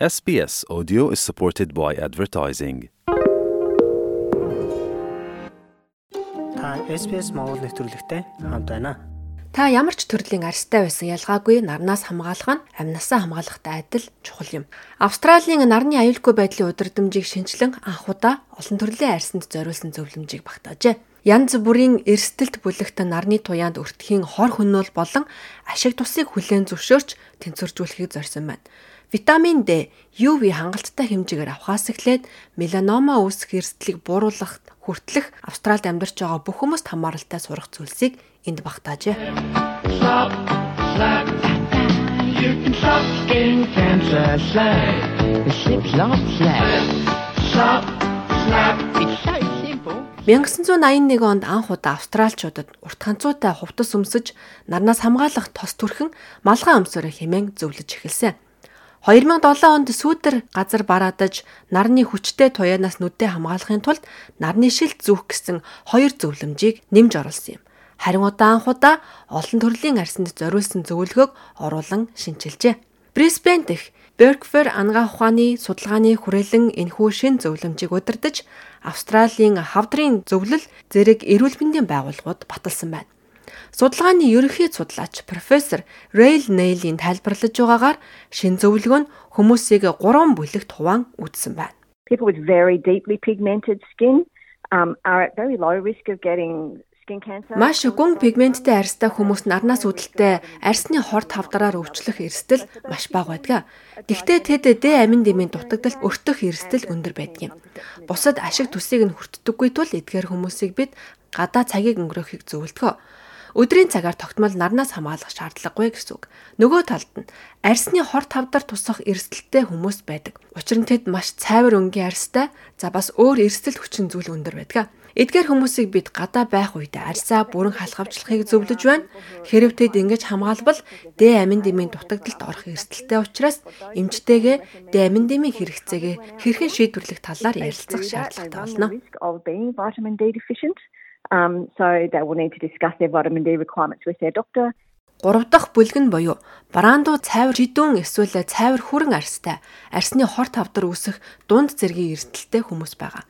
SBS Audio is supported by advertising. Та SBS Монгол нэвтрүүлэгтэй хамт байна. Та ямар ч төрлийн арьстай байсан ялгаагүй нарнаас хамгаалах нь амнасаа хамгаалахтай адил чухал юм. Австралийн нарны аюулгүй байдлын удирдамжийг шинчлэн анх удаа олон төрлийн арьсанд зориулсан зөвлөмжийг багтаажээ. Янз бүрийн эрсдэлт бүлэгт нарны туяанд өртөхийн хор хөнөөл болон ашиг тусыг хүлээн зөвшөөрч тэнцвэржүүлэхийг зорьсон байна. Витамин D UV хангалттай хэмжээгээр авахаас эхлээд меланома үүсэх эрсдлийг бууруулах хүртэлх Австральд амьдарч байгаа бүх хүмүүст хамааралтай сурах зүйлсийг энд багтаажээ. Slap, slap, slap 1981 онд анх удаа австралчуудад урт ганцуутай хувцас өмсөж нарнаас хамгаалах тос түрхэн малгай өмсөөрөө хэмээн зөвлөж эхэлсэн. 2007 онд сүүдэр газар бараадаж нарны хүчтэй туяанаас нүдээ хамгаалахын тулд нарны шилт зүүх гэсэн хоёр зөвлөмжийг нэмж оруулсан юм. Харин удаан анхудаа олон төрлийн арсанд зориулсан зөвлөгөөг оруулан шинчилжээ. Брисбен дэх Berkfer ангаа ухааны судалгааны хүрээлэн энэхүү шин зөвлөмжийг удирдах Австралийн хавдрын зөвлөл зэрэг эрүүл мэндийн байгууллагууд баталсан байна. Судалгааны ерөнхий судлаач профессор Rail Neil-ийн тайлбарлаж байгаагаар шин зөвлөгөө нь хүмүүсийг 3 бүлэгт хуваан үзсэн байна. People with very deeply pigmented skin um, are at very low risk of getting. Маш гүн пигменттэй арьстай хүмүүс нарнаас үүдэлтэй арьсны хор тавдраар өвчлөх эрсдэл маш бага байдаг. Гэхдээ тэд Д амин дэмийн дутагдалт өртөх эрсдэл өндөр байдаг юм. Бусад ашиг төсийг нь хүртдэггүй тул эдгээр хүмүүсийг бид гадаа цагийг өнгөрөөхийг зөвлөдгөө. Өдрийн цагаар тогтмол нарнаас хамгаалах шаардлагагүй гэсэн үг. Нөгөө талд нь арьсны хор тавдар тусах эрсдэлтэй хүмүүс байдаг. Учир нь тэд маш цайвар өнгийн арьстай, за бас өөр эрсдэл хүчин зүйл өндөр байдаг. Эдгээр хүмүүсийг бид гадаа байх үедээ арьсаа бүрэн халахвчлахыг зөвлөж байна. Хэрв тэд ингэж хамгаалбал Д амин дэмийн дутагдалд орох эрсдэлтэй учраас эмчтэйгээ Д амин дэмийн хэрэгцээгээ хэрхэн шийдвэрлэх талаар ярилцах шаардлагатай болно. Um, so they will need to discuss their vitamin D requirements with their doctor. Гурав дахь бүлэг нь буюу бараандуу цайвар жидүүн эсвэл цайвар хүрэн арьстай арьсны хор тавдар үүсэх дунд зэргийн эрсдэлтэй хүмүүс байгаа.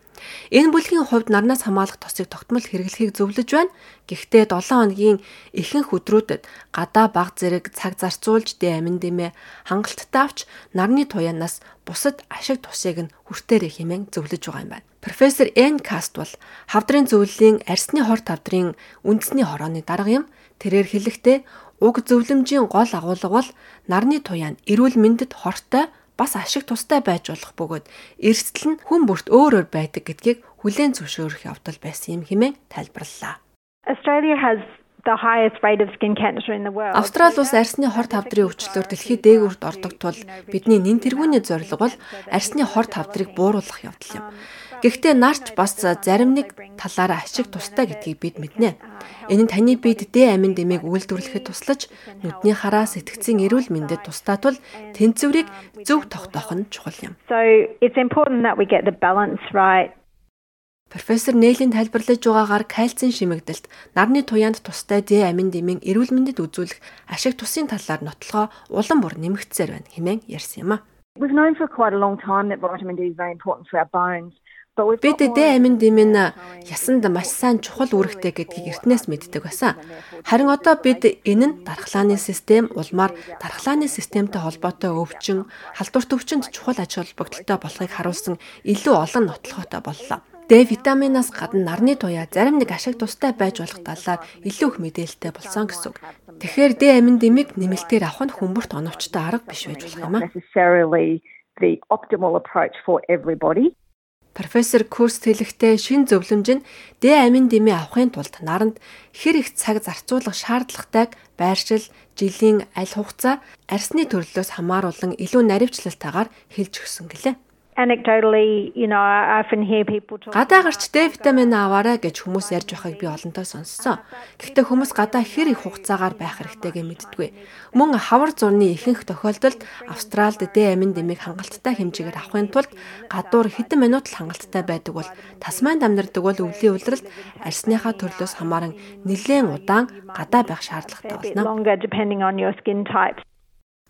Энэ бүлгийн хувьд нарнаас хамгаалах тосыг тогтмол хэрэглэхийг зөвлөж байна. Гэхдээ 7 хоногийн ихэнх өдрүүдэд гадаа баг зэрэг цаг зарцуулж дэ амин дэмэ хангалттай авч нарны туяанаас бусад ашиг тусыг нь хүртээрэй хэмээн зөвлөж байгаа юм байна. Профессор Н Каст бол хавдрын зөвлөлийн арьсны хор тавдрын үндэсний хорооны дарга юм. Тэрээр хэлэхдээ уг зөвлөмжийн гол агуулга бол нарны туяан эрүүл мэндэд хортой бас ашиг тустай байж болох бөгөөд эрсдэл нь хүн бүрт өөр өөр байдаг гэдгийг хүлээн зөвшөөрөх явдал байсан юм хэмээн тайлбарллаа. Australia has Австрали улс арьсны хор тавдрын өвчлөөр дэлхийд дээгүүрт ордог тул бидний нэн тэргүүний зорилго бол арьсны хор тавдрыг бууруулах явдал юм. Гэхдээ нарч бас зарим нэг талаараа ашиг тустай гэдгийг бид мэднэ. Энэ нь таны биед Д амин дэмийг үйлдвэрлэхэд туслаж нүдний хараа сэтгцийн эрүүл мэндэд тустай тул тэнцвэрийг зөв тогтоох нь чухал юм. So it's important that we get the balance right Профессор Нээлийн тайлбарлаж байгаагаар кальцийн шимэгдэлт нарны туяанд тустай Д амин дэмийн эрүүл мэндэд үзүүлэх ашиг тусын талаар нотлохоо улам бүр нэмэгдсээр байна хэмээн ярьсан юм а. We've known for quite a long time that vitamin D is very important for our bones. Бид Д амин дэмийн ясанд маш сайн чухал үүрэгтэй гэдгийг эртнээс мэддэг байсан. Харин одоо бид энэ нь дархлааны систем улмаар дархлааны системтэй холбоотой өвчин, халдварт өвчөнд чухал ач холбогдолтой болохыг харуулсан илүү олон нотлохотой боллоо. Д витаминаас гадна нарны туяа зарим нэг ашиг тустай байж болох талаар илүү их мэдээлэлтэй болсон гэсэн үг. Тэгэхээр Д амин дэмийг нэмэлтээр авах нь хүмүүрт оновчтой арга биш байж болох юм а. necessarily the optimal approach for everybody. Профессор Курс хэлэхдээ шин зөвлөмж нь Д амин дэмий авахын тулд наранд хэр их цаг зарцуулах шаардлагатайг байршил, жилийн аль хугацаа, арсны төрлөөс хамааруулан илүү наривчлалтайгаар хэлж өгсөн гэлээ. Anecdotally, you know, I often hear people talk Гадаа гарч Д витамин аваарай гэж хүмүүс ярьж байхыг би олонтоо сонссон. Гэхдээ хүмүүс гадаа хэр их хугацаагаар байх хэрэгтэйгээ мэддэггүй. Мөн хавар зурны ихэнх тохиолдолд Австралид Д амин дэмийг хангалттай хэмжээгээр авахын тулд гадуур хэдэн минут л хангалттай байдаг бол Тасманд амьдардаг бол өвлийн улиралд арсныхаа төрлөөс хамааран нэлээд удаан гадаа байх шаардлагатай болно.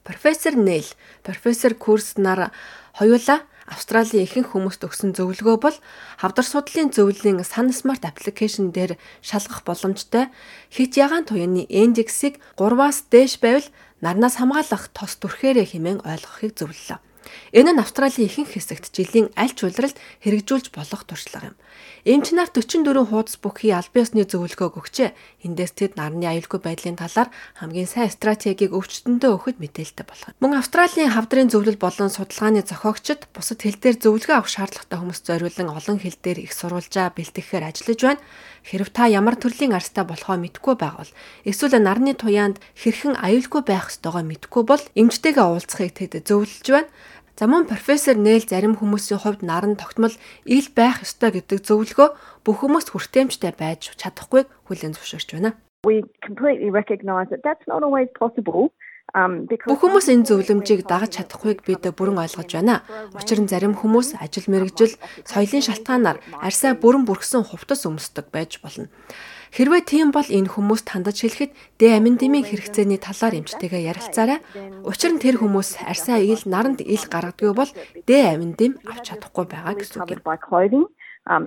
Профессор Нейл, профессор Курс нар хоёулаа Австралийн ихэнх хүмүүст өгсөн зөвлөгөө бол хавдар судлалын зөвлөлийн Sun Smart application дээр шалгах боломжтой хит ягаан туяаны индексийг 3-аас дээш байвал нарнаас хамгаалах тос түрхээрээ хэмээн ойлгохыг зөвлөлөө. Энэ нь Австралийн ихэнх хэсэгт жилийн аль ч улиралд хэрэгжүүлж болох туршлага юм. Эмч нар 44 хуудас бүхий аль биесны зөвлөгөө өгчээ. Эндээс тэд нарны аюулгүй байдлын талаар хамгийн сайн стратегийг өвчтөндөө өгөхөд мэдээлэлтэй болох. Мөн Австралийн хавдрын зөвлөл болон судалгааны зохиогчид бусад хэл дээр зөвлөгөө авах шаардлагатай хүмүүст зориулан олон хэл дээр их сурвалжаа бэлтгэхээр ажиллаж байна. Хэрв та ямар төрлийн арстай болохоо мэдэхгүй байгавал эсвэл нарны туяанд хэрхэн аюулгүй байх ёстойгоо мэдэхгүй бол эмчтэйгээ уулзахыг тэд зөвлөж байна. За мөн профессор Нэйл зарим хүмүүсийн хувьд наран тогтмол ил байх ёстой гэдэг зөвлөгөө бүх хүмүүст хүртээмжтэй байж чадахгүйг хүлээн зөвшөөрч байна. We completely recognise that that's not always possible. Um, Бүх хүмүүс энэ зөвлөмжийг дагаж чадахгүйг бид бүрэн ойлгож байна. Учир нь зарим хүмүүс ажил мэргэжил, соёлын шалтгаанаар арьсаа бүрэн бүрхсэн хувцас өмсдөг байж болно. Хэрвээ тийм бол энэ хүмүүст хандаж хэлэхэд Д аминдимийн хэрэгцээний талаар эмчтэйгээ ярилцаарай. Учир нь тэр хүмүүс арьсаа ил наранд ил гаргадгүй бол Д аминдим авч чадахгүй байгаа гэсэн үг юм. Um.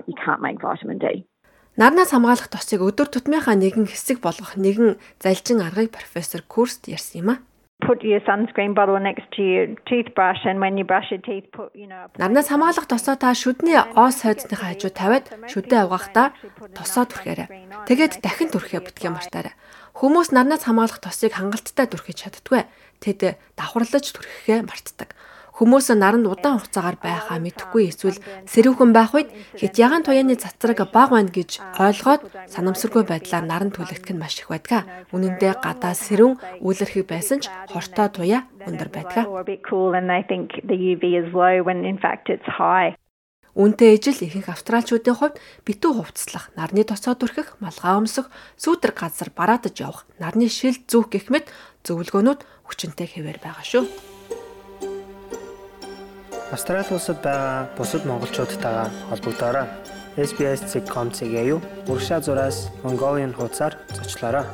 Нарнаас хамгаалах тосыг өдөр тутмынхаа нэгэн хэсэг болгох нэгэн залжин аргыг профессор Курст ярьсан юм а put your sunscreen bottle next to your toothbrush and when you brush your teeth put you know Нарнаас хамгаалах тосоо та шүдний оос хойдсныхаа хажуу тавиад шүдээ авгахдаа тосоо түрхээрэй. Тэгээд дахин түрхээ бүтгий мартаарай. Хүмүүс нарнаас хамгаалах тосыг хангалттай түрхэж чаддгүй. Тэд давхарлаж түрхэхээ мартдаг. Хүмүүс наранд удаан хугацаагаар байхаа мэдэхгүй эсвэл сэрүүхэн байх үед хэд ягаан туяаны цацраг бага байна гэж ойлгоод санамсаргүй байдлаар наранд түлэгдэх нь маш их байдаг. Үнэн дээр гадаа сэрүүн үйлэрхий байсан ч хортой туяа өндөр байдаг. Үүнтэй ижил ихэнх австралчуудын хувьд битүү хувцаслах, нарны тосоо дүрхэх, малгай өмсөх, сүүдэр газар бараадаж явах, нарны шил зүүх гэх мэт зөвлөгөөнүүд хүчинтэй хэвээр байгаа шүү. Австрали улсад байгаа бусад монголчуудтайгаа холбогдоорой. SBS.com-ийг юу урагшаа зураас Mongolian хуудасаар зочлоорой.